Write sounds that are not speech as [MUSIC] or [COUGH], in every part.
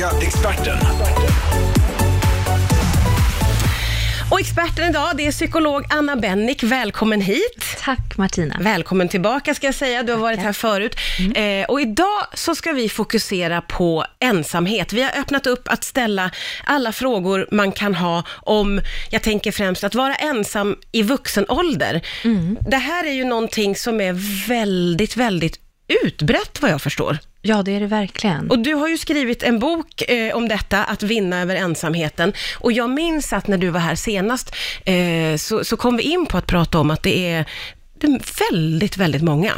Fråga experten. Och experten idag, det är psykolog Anna Bennick. Välkommen hit. Tack Martina. Välkommen tillbaka ska jag säga, du har varit här förut. Eh, och idag så ska vi fokusera på ensamhet. Vi har öppnat upp att ställa alla frågor man kan ha om, jag tänker främst att vara ensam i vuxen ålder. Det här är ju någonting som är väldigt, väldigt utbrett vad jag förstår. Ja, det är det verkligen. Och du har ju skrivit en bok eh, om detta, att vinna över ensamheten. Och jag minns att när du var här senast, eh, så, så kom vi in på att prata om att det är, det är väldigt, väldigt många.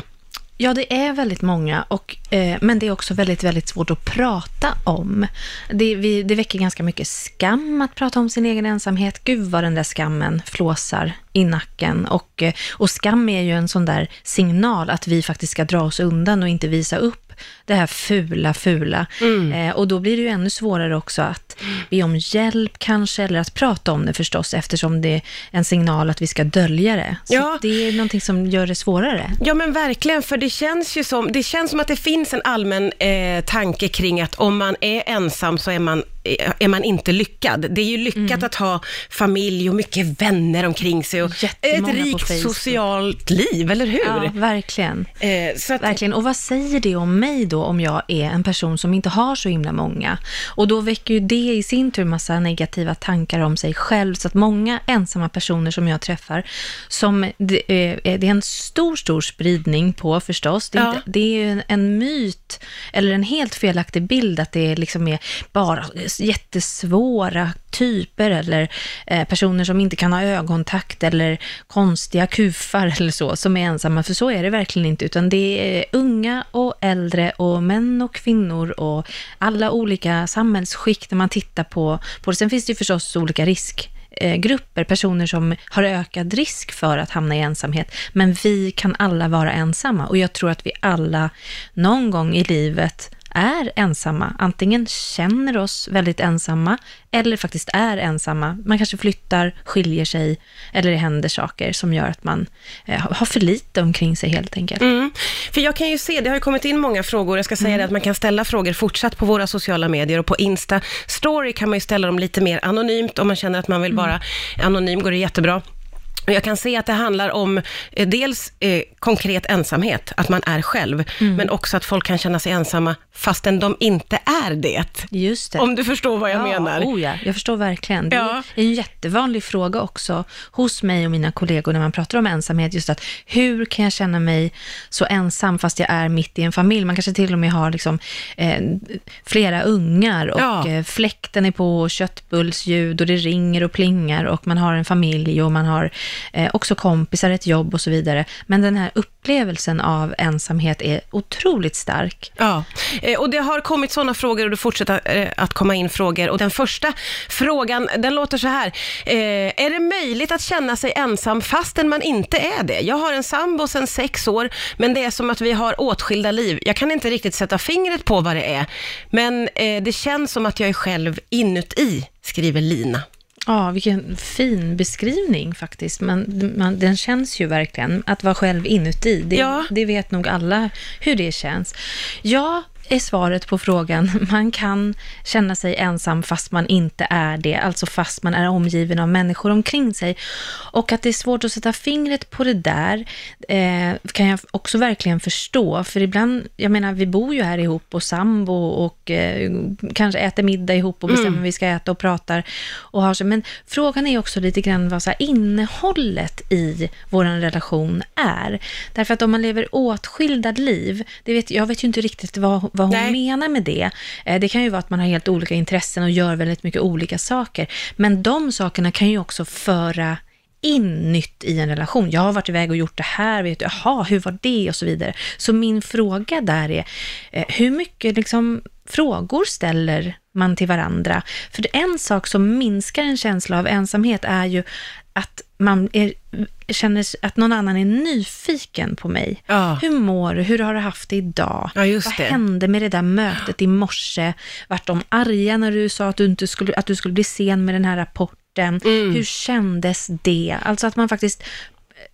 Ja, det är väldigt många, och, eh, men det är också väldigt, väldigt svårt att prata om. Det, vi, det väcker ganska mycket skam att prata om sin egen ensamhet. Gud vad den där skammen flåsar i nacken. Och, eh, och skam är ju en sån där signal att vi faktiskt ska dra oss undan och inte visa upp det här fula, fula. Eh, och då blir det ju ännu svårare också att be om hjälp kanske, eller att prata om det förstås, eftersom det är en signal att vi ska dölja det. Så Ja. det är någonting som gör det svårare. Ja men verkligen, för det känns ju som, det känns som att det finns en allmän eh, tanke kring att om man är ensam så är man, är man inte lyckad. Det är ju lyckat att ha familj och mycket vänner omkring sig och ett Jättemånga rikt socialt liv, eller hur? Ja, verkligen. Eh, att, Verkligen. Och vad säger det om mig då, om jag är en person som inte har så himla många? Och då väcker ju det i sin tur massa negativa tankar om sig själv, så att många ensamma personer som jag träffar, som det är, det är en stor, stor spridning på förstås. Det är, Ja. inte, det är en, en myt, eller en helt felaktig bild, att det liksom är bara jättesvåra typer, eller eh, personer som inte kan ha ögonkontakt, eller konstiga kufar [LAUGHS] eller så, som är ensamma, för så är det verkligen inte, utan det är unga och äldre och män och kvinnor och alla olika samhällsskikt när man tittar på, på det. Sen finns det ju förstås olika risk eh, grupper, personer som har ökad risk för att hamna i ensamhet. Men vi kan alla vara ensamma och jag tror att vi alla någon gång i livet är ensamma. Antingen känner oss väldigt ensamma eller faktiskt är ensamma. Man kanske flyttar, skiljer sig eller det händer saker som gör att man eh, har för lite omkring sig helt enkelt. Mm. För jag kan ju se, det har ju kommit in många frågor, jag ska säga det att man kan ställa frågor fortsatt på våra sociala medier och på Insta Story kan man ju ställa dem lite mer anonymt, om man känner att man vill vara anonym går det jättebra. Jag kan se att det handlar om eh, dels eh, konkret ensamhet, att man är själv, men också att folk kan känna sig ensamma fastän de inte är det. Just det. Om du förstår vad jag menar. Oh ja, jag förstår verkligen. Det Ja. är en jättevanlig fråga också hos mig och mina kollegor när man pratar om ensamhet, just att hur kan jag känna mig så ensam fast jag är mitt i en familj? Man kanske till och med har liksom, eh, flera ungar och Ja. eh, fläkten är på och köttbullsljud och det ringer och plingar och man har en familj och man har eh, också kompisar, ett jobb och så vidare. Men den här upplevelsen av ensamhet är otroligt stark. Ja, eh, och det har kommit sådana frågor och det fortsätter eh, att komma in frågor. Och den första frågan, den låter så här. Eh, är det möjligt att känna sig ensam fastän man inte är det? Jag har en sambo sedan sex år, men det är som att vi har åtskilda liv. Jag kan inte riktigt sätta fingret på vad det är, men eh, det känns som att jag är själv inuti, skriver Lina. Ja, vilken fin beskrivning faktiskt. Men man, den känns ju verkligen, att vara själv inuti. Det, Ja. det vet nog alla hur det känns. Ja, är svaret på frågan. [LAUGHS] Man kan känna sig ensam fast man inte är det, alltså fast man är omgiven av människor omkring sig. Och att det är svårt att sätta fingret på det där eh, kan jag också verkligen förstå, för ibland, jag menar, vi bor ju här ihop och sambo och eh, kanske äter middag ihop och bestämmer vad vi ska äta och pratar och har så, men frågan är också lite grann vad så innehållet i vår relation är. Därför att om man lever åtskilda liv, det vet, jag vet ju inte riktigt vad, vad hon Nej. menar med det. Eh, Det kan ju vara att man har helt olika intressen och gör väldigt mycket olika saker. Men de sakerna kan ju också föra in nytt i en relation. Jag har varit iväg och gjort det här, vet du, jaha, hur var det och så vidare. Så min fråga där är, eh, hur mycket liksom frågor ställer man till varandra? För en sak som minskar en känsla av ensamhet är ju att man är, känner att någon annan är nyfiken på mig. Ja. Hur mår du? Hur har du haft det idag? Ja, Vad det. hände med det där mötet i morse? Vart de arga när du sa att du, inte skulle, att du skulle bli sen med den här rapporten? Mm. Hur kändes det? Alltså att man faktiskt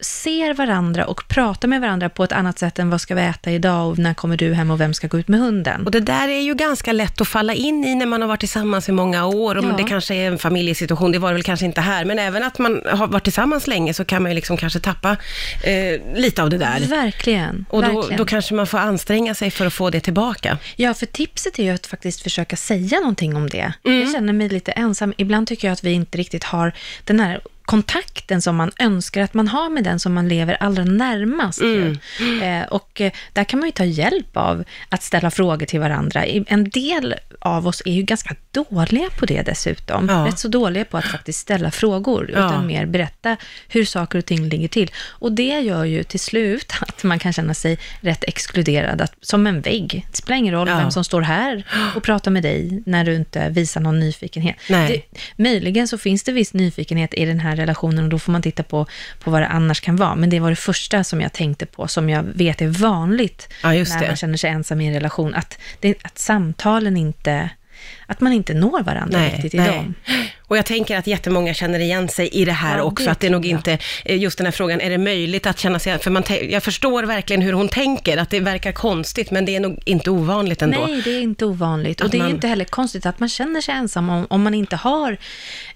ser varandra och pratar med varandra på ett annat sätt än vad ska vi äta idag och när kommer du hem och vem ska gå ut med hunden? Och det där är ju ganska lätt att falla in i när man har varit tillsammans i många år. Och Ja. Det kanske är en familjesituation, det var det väl kanske inte här, men även att man har varit tillsammans länge så kan man ju liksom kanske tappa eh, lite av det där. Verkligen. Och då, verkligen. då kanske man får anstränga sig för att få det tillbaka. Ja, för tipset är ju att faktiskt försöka säga någonting om det. Mm. Jag känner mig lite ensam. Ibland tycker jag att vi inte riktigt har den här kontakten som man önskar att man har med den som man lever allra närmast. Mm. Eh, och eh, där kan man ju ta hjälp av att ställa frågor till varandra. En del av oss är ju ganska dåliga på det dessutom. Ja. Rätt så dåliga på att faktiskt ställa frågor, Ja. utan mer berätta hur saker och ting ligger till. Och det gör ju till slut [LAUGHS] att man kan känna sig rätt exkluderad, att, som en vägg. Det spelar ingen roll Ja. vem som står här och pratar med dig när du inte visar någon nyfikenhet. Det, möjligen så finns det viss nyfikenhet i den här relationen och då får man titta på, på vad det annars kan vara. Men det var det första som jag tänkte på, som jag vet är vanligt Ja, när det. man känner sig ensam i en relation, att, det, att samtalen inte, att man inte når varandra riktigt i dem. Och jag tänker att jättemånga känner igen sig i det här Ja, också, det att det är nog jag. inte, eh, just den här frågan, är det möjligt att känna sig, för man, jag förstår verkligen hur hon tänker, att det verkar konstigt, men det är nog inte ovanligt ändå. Nej, det är inte ovanligt. Att Och det är man- inte heller konstigt att man känner sig ensam om, om man inte har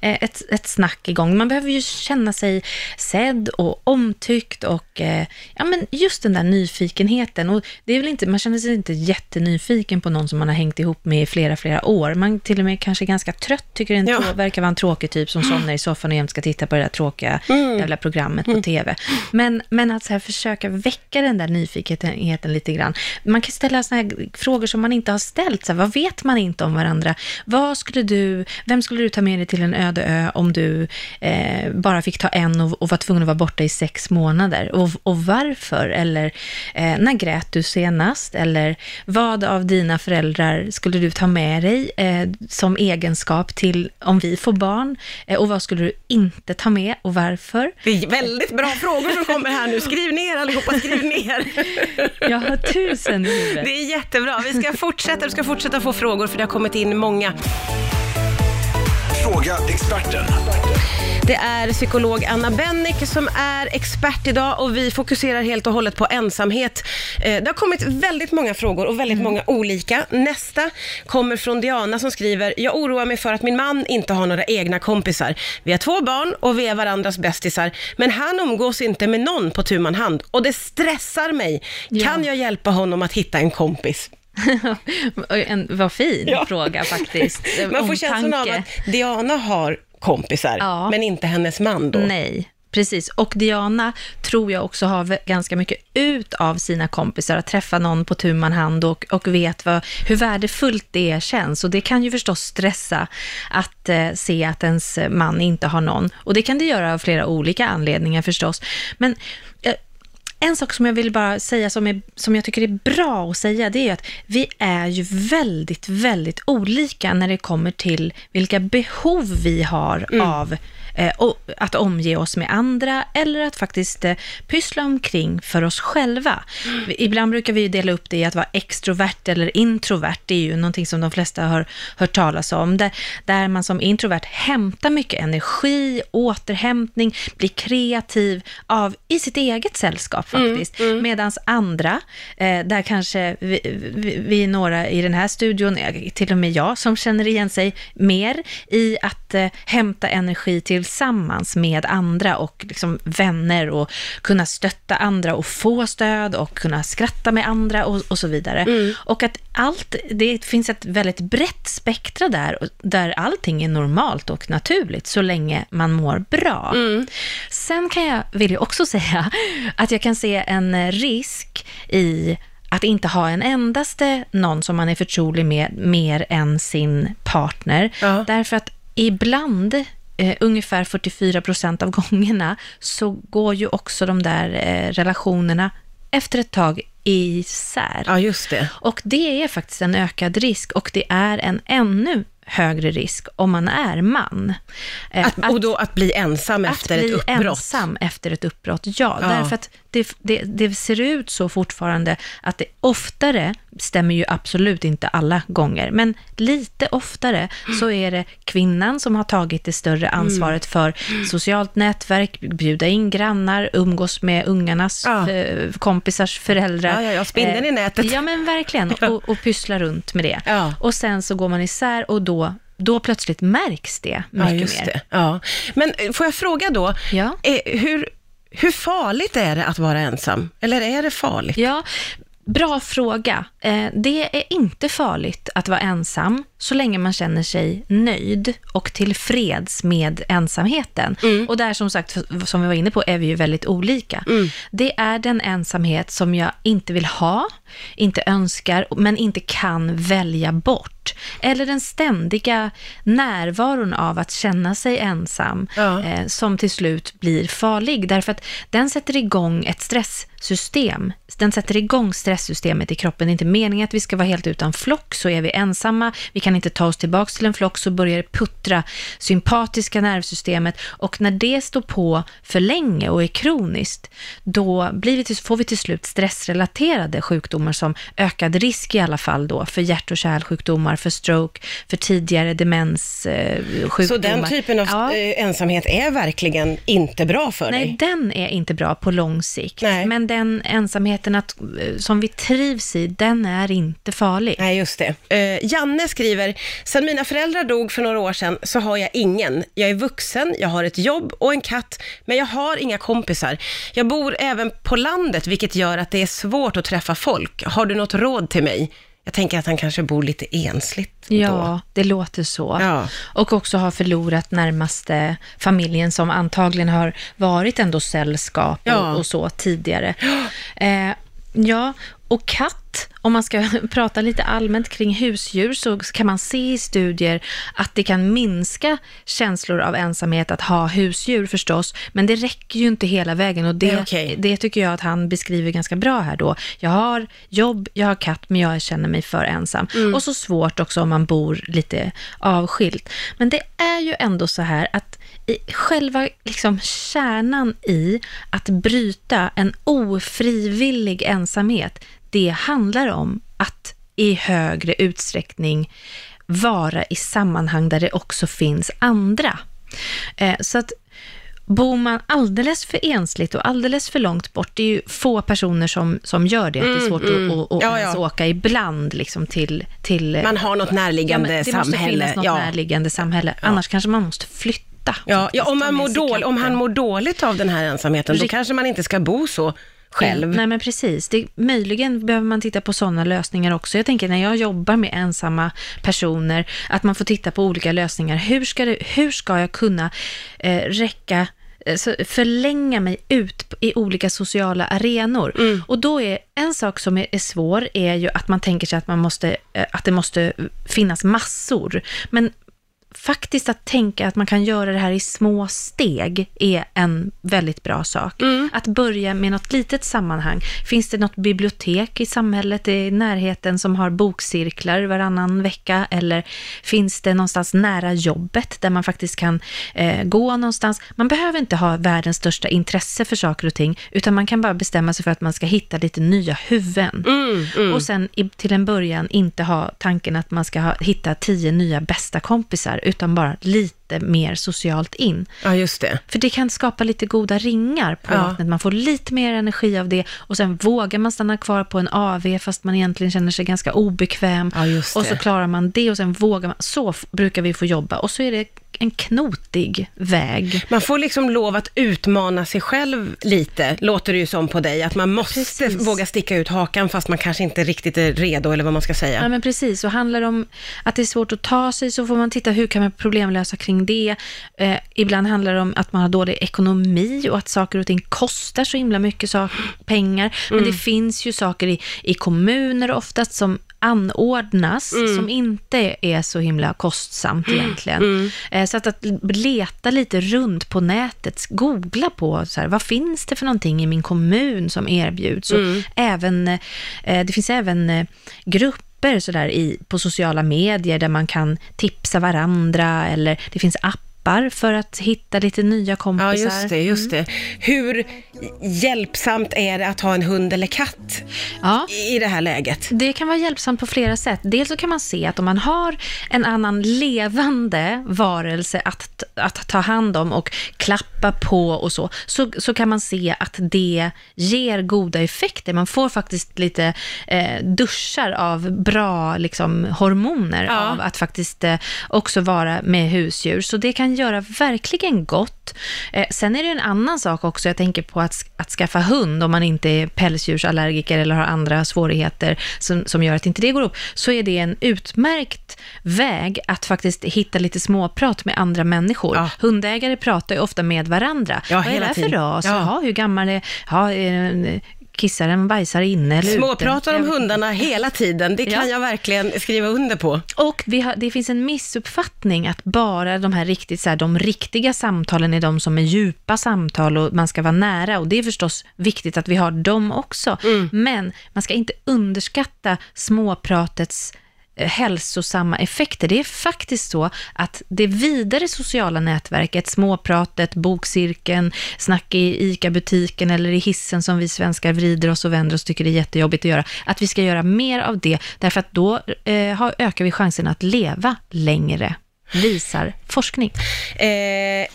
eh, ett, ett snack igång. Man behöver ju känna sig sedd och omtyckt och eh, ja, men just den där nyfikenheten. Och det är väl inte, man känner sig inte jättenyfiken på någon som man har hängt ihop med i flera, flera år. Man till och med kanske ganska trött, tycker en Ja. verkar vara en tråkig typ som somnar i soffan och jämt ska titta på det där tråkiga Mm. jävla programmet på TV. Men, men att så här försöka väcka den där nyfikenheten lite grann. Man kan ställa såna här frågor som man inte har ställt. Så här, vad vet man inte om varandra? Vad skulle du, vem skulle du ta med dig till en öde ö om du eh, bara fick ta en och, och var tvungen att vara borta i sex månader? Och, och varför? Eller eh, när grät du senast? Eller vad av dina föräldrar skulle du ta med dig eh, som egenskap till om vi får barn? Eh, och vad skulle du inte ta med och varför? Det är väldigt bra frågor som kommer här nu. Skriv ner allihopa, skriv ner. Jag har tusen i. Det är jättebra. Vi ska fortsätta, du ska fortsätta få frågor för det har kommit in många. Fråga experten. Det är psykolog Anna Bennick som är expert idag och vi fokuserar helt och hållet på ensamhet. Eh, Det har kommit väldigt många frågor och väldigt många olika. Nästa kommer från Diana som skriver, jag oroar mig för att min man inte har några egna kompisar. Vi har två barn och vi är varandras bästisar, men han umgås inte med någon på tu man hand och det stressar mig. Ja. Kan jag hjälpa honom att hitta en kompis? [LAUGHS] en, vad fin Ja. fråga faktiskt. Man får känslan av Omtanke. att Diana har kompisar, Ja. men inte hennes man då. Nej, precis. Och Diana tror jag också har ganska mycket ut av sina kompisar, att träffa någon på tu man hand och, och vet vad, hur värdefullt det känns. Och det kan ju förstås stressa att eh, se att ens man inte har någon. Och det kan det göra av flera olika anledningar förstås. Men eh, en sak som jag vill bara säga som, är, som jag tycker är bra att säga, det är att vi är ju väldigt, väldigt olika när det kommer till vilka behov vi har av eh, och att omge oss med andra eller att faktiskt eh, pyssla omkring för oss själva. Vi- Ibland brukar vi ju dela upp det i att vara extrovert eller introvert. Det är ju någonting som de flesta har hört talas om. Där, där man som introvert hämtar mycket energi, återhämtning, blir kreativ av, i sitt eget sällskap faktiskt. Medan andra, eh, där kanske vi, vi, vi några i den här studion, eh, till och med jag, som känner igen sig mer i att eh, hämta energi tillsammans med andra och liksom vänner och kunna stötta andra och få stöd och kunna skratta med andra och, och så vidare. Och att allt, det finns ett väldigt brett spektra där, där allting är normalt och naturligt så länge man mår bra. Sen kan jag, vill jag också [LAUGHS] säga att jag kan se en risk i att inte ha en endaste någon som man är förtrolig med mer än sin partner. Ja. Därför att ibland, eh, ungefär 44 procent av gångerna, så går ju också de där eh, relationerna efter ett tag isär. Ja, just det. Och det är faktiskt en ökad risk och det är en ännu högre risk om man är man. Eh, Att, och då att bli ensam efter att ett bli uppbrott. ensam efter ett uppbrott, ja. Ja. Därför att det, det, det ser ut så fortfarande att det oftare, stämmer ju absolut inte alla gånger, men lite oftare så är det kvinnan som har tagit det större Mm. ansvaret för socialt nätverk, bjuda in grannar, umgås med ungarnas Ja. eh, kompisars föräldrar. Ja, ja, ja, spindeln Eh, i nätet. Ja, men verkligen. Ja. Och, och pyssla runt med det. Ja. Och sen så går man isär och då, då plötsligt märks det Ja, mycket just mer. det. Ja. Men eh, får jag fråga då, Ja. eh, hur, hur farligt är det att vara ensam? Eller är det farligt? Ja, bra fråga. Eh, det är inte farligt att vara ensam så länge man känner sig nöjd och tillfreds med ensamheten. Och där som sagt, som vi var inne på, är vi ju väldigt olika. Det är den ensamhet som jag inte vill ha, inte önskar, men inte kan välja bort. Eller den ständiga närvaron av att känna sig ensam, Ja. eh, som till slut blir farlig. Därför att den sätter igång ett stresssystem. Den sätter igång stresssystemet i kroppen. Det är inte meningen att vi ska vara helt utan flock, så är vi ensamma, vi kan inte ta oss tillbaka till en flock, så börjar det puttra sympatiska nervsystemet. Och när det står på för länge och är kroniskt, då blir vi till, får vi till slut stressrelaterade sjukdomar som ökad risk i alla fall då för hjärt och kärlsjukdomar, för stroke, för tidigare demenssjukdomar. Så den typen av Ja. eh, ensamhet är verkligen inte bra för Nej, dig? den är inte bra på lång sikt. Nej. Men den ensamheten att, eh, som vi trivs i, den är inte farlig. Nej, just det. Eh, Janne skriver, sen mina föräldrar dog för några år sedan så har jag ingen. Jag är vuxen, jag har ett jobb och en katt, men jag har inga kompisar. Jag bor även på landet, vilket gör att det är svårt att träffa folk. Har du något råd till mig? Jag tänker att han kanske bor lite ensligt då. Ja, det låter så. Ja. Och också har förlorat närmaste familjen som antagligen har varit ändå sällskap Ja. och, och så tidigare. Eh, ja, och katt, om man ska [LAUGHS] prata lite allmänt kring husdjur, så kan man se i studier att det kan minska känslor av ensamhet att ha husdjur förstås, men det räcker ju inte hela vägen och det, okej. det tycker jag att han beskriver ganska bra här då. Jag har jobb, jag har katt, men jag känner mig för ensam. Mm. Och så svårt också om man bor lite avskilt. Men det är ju ändå så här att själva liksom kärnan i att bryta en ofrivillig ensamhet, det handlar om att i högre utsträckning vara i sammanhang där det också finns andra. Eh, så att Bor man alldeles för ensligt och alldeles för långt bort, det är ju få personer som, som gör det, att det är svårt mm. att, att, Ja, ja. åka ibland liksom till, till... Man har något närliggande men det samhälle. måste finnas något ja. närliggande samhälle, annars kanske man måste flytta. Ja, ja, om, man mår sig dåligt, om han mår dåligt av den här ensamheten, då kanske man inte ska bo så själv. Nej, men precis. Det, möjligen behöver man titta på sådana lösningar också. Jag tänker när jag jobbar med ensamma personer, att man får titta på olika lösningar. Hur ska, det, hur ska jag kunna eh, räcka eh, förlänga mig ut i olika sociala arenor. Och då är en sak som är, är svår, är ju att man tänker sig att, man måste, eh, att det måste finnas massor. Men faktiskt att tänka att man kan göra det här i små steg är en väldigt bra sak. Att börja med något litet sammanhang. Finns det något bibliotek i samhället i närheten som har bokcirklar varannan vecka? Eller finns det någonstans nära jobbet där man faktiskt kan eh, gå någonstans? Man behöver inte ha världens största intresse för saker och ting, utan man kan bara bestämma sig för att man ska hitta lite nya huvuden. Och sen till en början inte ha tanken att man ska ha, hitta tio nya bästa kompisar, utan bara lite mer socialt in. Ja, just det. För det kan skapa lite goda ringar på Ja. vattnet. Man får lite mer energi av det och sen vågar man stanna kvar på en AV fast man egentligen känner sig ganska obekväm. Ja, just och så klarar man det och sen vågar man. Så brukar vi få jobba och så är det en knotig väg. Man får liksom lov att utmana sig själv lite, låter det ju som på dig. Att man måste Precis. våga sticka ut hakan fast man kanske inte riktigt är redo, eller vad man ska säga. Ja, men precis. Och handlar det om att det är svårt att ta sig så får man titta hur kan man problemlösa kring det. Eh, ibland handlar det om att man har dålig ekonomi och att saker och ting kostar så himla mycket sak, pengar. Men det finns ju saker i, i kommuner oftast som anordnas som inte är så himla kostsamt egentligen. Eh, så att, att leta lite runt på nätet, googla på så här, vad finns det för någonting i min kommun som erbjuds. Och även, eh, det finns även eh, grupper grupper sådär i, på sociala medier där man kan tipsa varandra eller det finns appar appar för att hitta lite nya kompisar. Ja, just det, just det. Hur hjälpsamt är det att ha en hund eller katt Ja. i det här läget? Det kan vara hjälpsamt på flera sätt. Dels så kan man se att om man har en annan levande varelse att, att ta hand om och klappa på och så, så, så kan man se att det ger goda effekter. Man får faktiskt lite eh, duschar av bra liksom, hormoner Ja. av att faktiskt eh, också vara med husdjur. Så det kan göra verkligen gott. Eh, sen är det en annan sak också, jag tänker på att, att skaffa hund om man inte är pälsdjursallergiker eller har andra svårigheter som, som gör att inte det går upp, så är det en utmärkt väg att faktiskt hitta lite småprat med andra människor. Ja. Hundägare pratar ju ofta med varandra. Ja, Vad är det här för ras? Ja. Jaha, hur gammal är... Ja, den- kissar och bajsar inne eller? Småpratar om hundarna hela tiden, det kan Ja. jag verkligen skriva under på. Och har, det finns en missuppfattning att bara de här riktigt, så här, de riktiga samtalen är de som är djupa samtal och man ska vara nära och det är förstås viktigt att vi har dem också. Men man ska inte underskatta småpratets Eh, hälsosamma effekter. Det är faktiskt så att det vidare sociala nätverket, småpratet, bokcirkeln, snack i ICA-butiken eller i hissen som vi svenskar vrider oss och vänder oss och tycker det är jättejobbigt att göra, att vi ska göra mer av det, därför att då eh, ökar vi chansen att leva längre, visar forskning. Eh,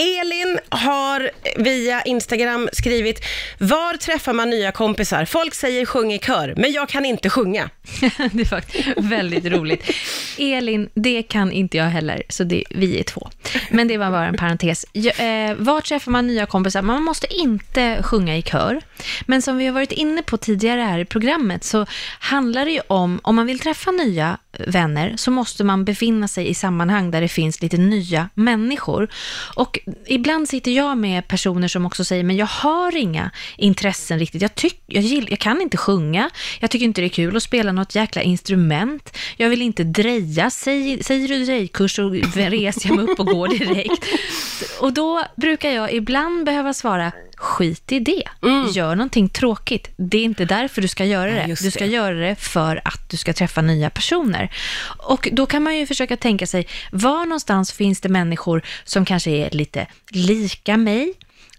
Elin har via Instagram skrivit, var träffar man nya kompisar? Folk säger sjung i kör, men jag kan inte sjunga. [LAUGHS] det är faktiskt väldigt roligt. Elin, det kan inte jag heller, så det, vi är två. Men det var bara en parentes. Eh, var träffar man nya kompisar? Man måste inte sjunga i kör. Men som vi har varit inne på tidigare här i programmet, så handlar det ju om, om man vill träffa nya vänner, så måste man befinna sig i sammanhang där det finns lite nya människor. Och ibland sitter jag med personer som också säger, men jag har inga intressen riktigt. Jag, tyck, jag, gill, jag kan inte sjunga, jag tycker inte det är kul att spela något jäkla instrument, jag vill inte dreja. Säg, säger du drejkurs så reser jag mig upp och går direkt. [LAUGHS] Och då brukar jag ibland behöva svara, skit i det. Gör någonting tråkigt. Det är inte därför du ska göra Ja, det. just Du ska det. göra det för att du ska träffa nya personer. Och då kan man ju försöka tänka sig, var någonstans finns det människor som kanske är lite lika mig?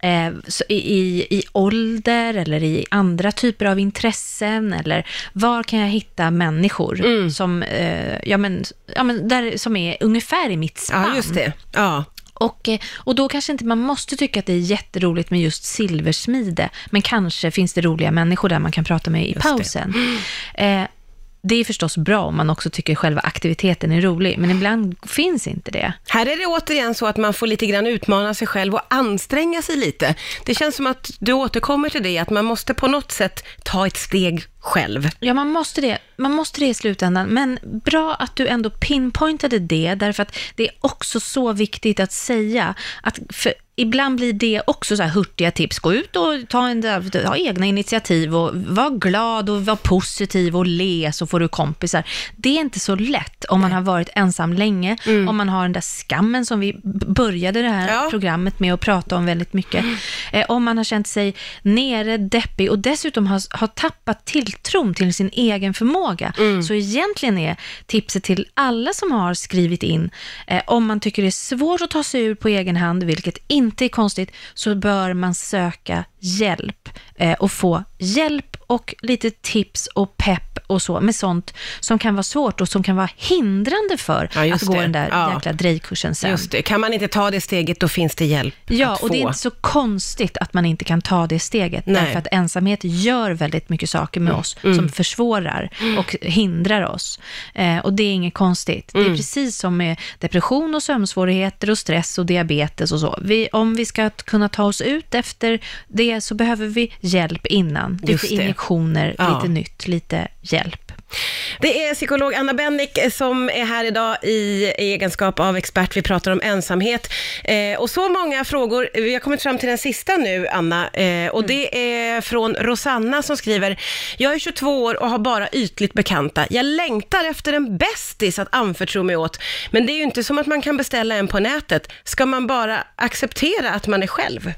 Eh, i, i, ålder eller i andra typer av intressen eller var kan jag hitta människor Mm. som, eh, ja, men, ja, men där, som är ungefär i mitt spann? Ja, just det. Ja. Och, eh, och då kanske inte man måste tycka att det är jätteroligt med just silversmide, men kanske finns det roliga människor där man kan prata med i Just pausen. Eh, det är förstås bra om man också tycker själva aktiviteten är rolig, men ibland finns inte det. Här är det återigen så att man får lite grann utmana sig själv och anstränga sig lite. Det känns som att du återkommer till det, att man måste på något sätt ta ett steg själv. Ja, man måste det. Man måste det i slutändan. Men bra att du ändå pinpointade det, därför att det är också så viktigt att säga att för ibland blir det också så här hurtiga tips. Gå ut och ta, en, ha egna initiativ och var glad och var positiv och le så får du kompisar. Det är inte så lätt om man har varit ensam länge, om man har den där skammen som vi började det här Ja. programmet med att prata om väldigt mycket. Eh, om man har känt sig nere, deppig och dessutom har, har tappat tilltron till sin egen förmåga. Så egentligen är tipset till alla som har skrivit in, eh, om man tycker det är svårt att ta sig ur på egen hand, vilket inte är konstigt, så bör man söka hjälp eh, och få hjälp och lite tips och pepp och så med sånt som kan vara svårt och som kan vara hindrande för Ja, att gå det. den där Ja. jäkla drejkursen sen. Just det, kan man inte ta det steget, då finns det hjälp Ja, att och få. det är inte så konstigt att man inte kan ta det steget, Nej. därför att ensamhet gör väldigt mycket saker med oss som försvårar och hindrar oss. Eh, och det är inget konstigt. Det är precis som med depression och sömnsvårigheter och stress och diabetes och så. Vi, om vi ska kunna ta oss ut efter det så behöver vi hjälp innan. Just Lite det. injektioner, Ja. lite nytt, lite hjälp. Det är psykolog Anna Bennick som är här idag i egenskap av expert. Vi pratar om ensamhet. Eh, och så många frågor. Vi har kommit fram till den sista nu, Anna. Eh, och det är från Rosanna som skriver, jag är 22 år och har bara ytligt bekanta. Jag längtar efter en bästis att anförtro mig åt. Men det är ju inte som att man kan beställa en på nätet. Ska man bara acceptera att man är själv?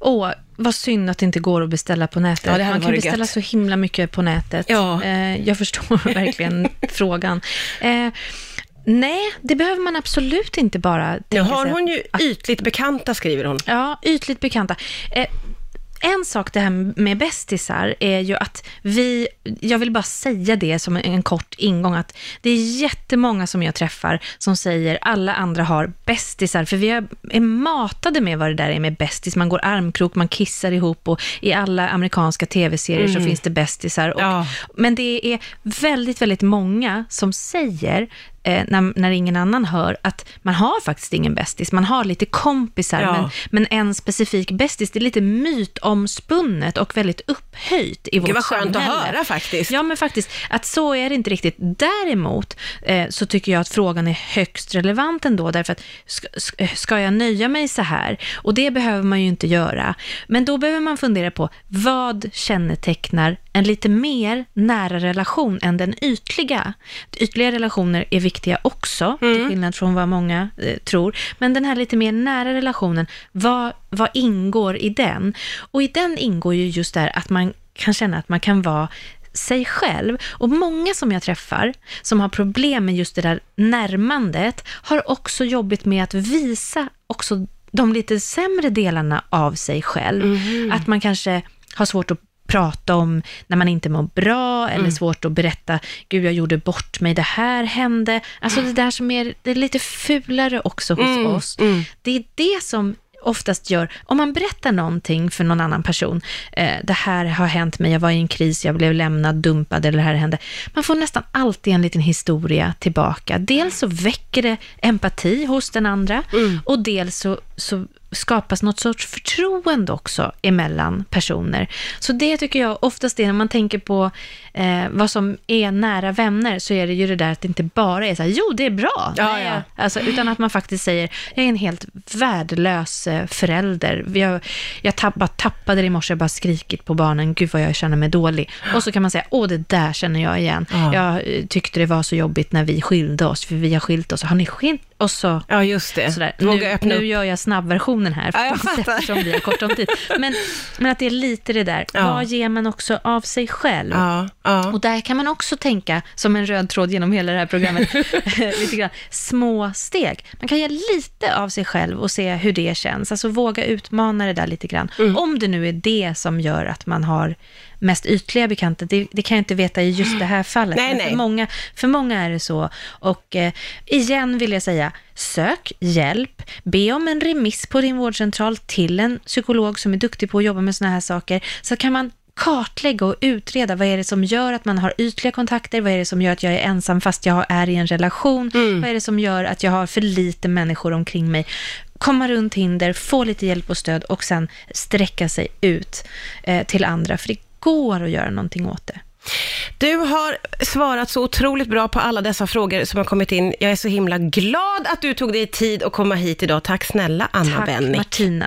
Åh, vad synd att det inte går att beställa på nätet. Ja, Man kan beställa gött. så himla mycket på nätet. Ja. Eh, jag förstår [LAUGHS] verkligen frågan. Eh, Nej, det behöver man absolut inte bara Nu har hon ju ytligt bekanta, skriver hon. Ja, ytligt bekanta. Eh, en sak det här med bästisar är ju att vi, jag vill bara säga det som en kort ingång, att det är jättemånga som jag träffar som säger alla andra har bästisar, för vi är matade med vad det där är med bästis. Man går armkrok, man kissar ihop och i alla amerikanska tv-serier så finns det bästisar. Och, Ja. Men det är väldigt, väldigt många som säger, eh, när, när ingen annan hör, att man har faktiskt ingen bästis. Man har lite kompisar, Ja. men, men en specifik bästis, det är lite mytomspunnet och väldigt upphöjt i vårt Gud vad skönt att samhälle. höra faktiskt. Ja, men faktiskt, att så är det inte riktigt. Däremot eh, så tycker jag att frågan är högst relevant ändå, därför att ska, ska- ska jag nöja mig så här? Och det behöver man ju inte göra. Men då behöver man fundera på, vad kännetecknar en lite mer nära relation än den ytliga? Ytliga relationer är viktiga också, till skillnad från vad många eh, tror. Men den här lite mer nära relationen, vad, vad ingår i den? Och i den ingår ju just där att man kan känna att man kan vara sig själv. Och många som jag träffar som har problem med just det där närmandet har också jobbigt med att visa också de lite sämre delarna av sig själv. Att man kanske har svårt att prata om när man inte mår bra eller svårt att berätta, gud jag gjorde bort mig, det här hände. Alltså det där som är, det är lite fulare också hos Mm, oss. Det är det som oftast gör, om man berättar någonting för någon annan person, eh, det här har hänt mig, jag var i en kris, jag blev lämnad, dumpad eller det här hände. Man får nästan alltid en liten historia tillbaka. Dels så väcker det empati hos den andra och dels så, så skapas något sorts förtroende också emellan personer. Så det tycker jag oftast är när man tänker på eh, vad som är nära vänner, så är det ju det där att det inte bara är så här, jo det är bra, Ja, Nej, ja. Alltså, utan att man faktiskt säger, jag är en helt värdelös eh, förälder. Jag, jag tapp, bara tappade det i morse, jag bara skrikit på barnen, gud vad jag känner mig dålig. Och så kan man säga, åh det där känner jag igen. Ja. Jag eh, tyckte det var så jobbigt när vi skilde oss, för vi har skilt oss. Har ni skilt och så Ja, just det. Sådär. Våga Nu, nu gör jag snabbversionen här, Ja, [LAUGHS] eftersom vi har kort om tid. Men, men att det är lite det där, Ja. vad ger man också av sig själv? Ja, ja. Och där kan man också tänka, som en röd tråd genom hela det här programmet, [LAUGHS] [LAUGHS] lite grann, små steg. Man kan ge lite av sig själv och se hur det känns. Alltså våga utmana det där lite grann. Mm. Om det nu är det som gör att man har mest ytliga bekanta, det, det kan jag inte veta i just det här fallet. Nej, nej. För, många, för många är det så. Och eh, igen vill jag säga, sök hjälp, be om en remiss på din vårdcentral till en psykolog som är duktig på att jobba med sådana här saker, så kan man kartlägga och utreda vad är det som gör att man har ytliga kontakter, vad är det som gör att jag är ensam fast jag är i en relation, Mm. vad är det som gör att jag har för lite människor omkring mig. Komma runt hinder, få lite hjälp och stöd och sen sträcka sig ut eh, till andra, för det går att göra någonting åt det. Du har svarat så otroligt bra på alla dessa frågor som har kommit in. Jag är så himla glad att du tog dig tid att komma hit idag. Tack snälla Anna Tack Bennick. Martina.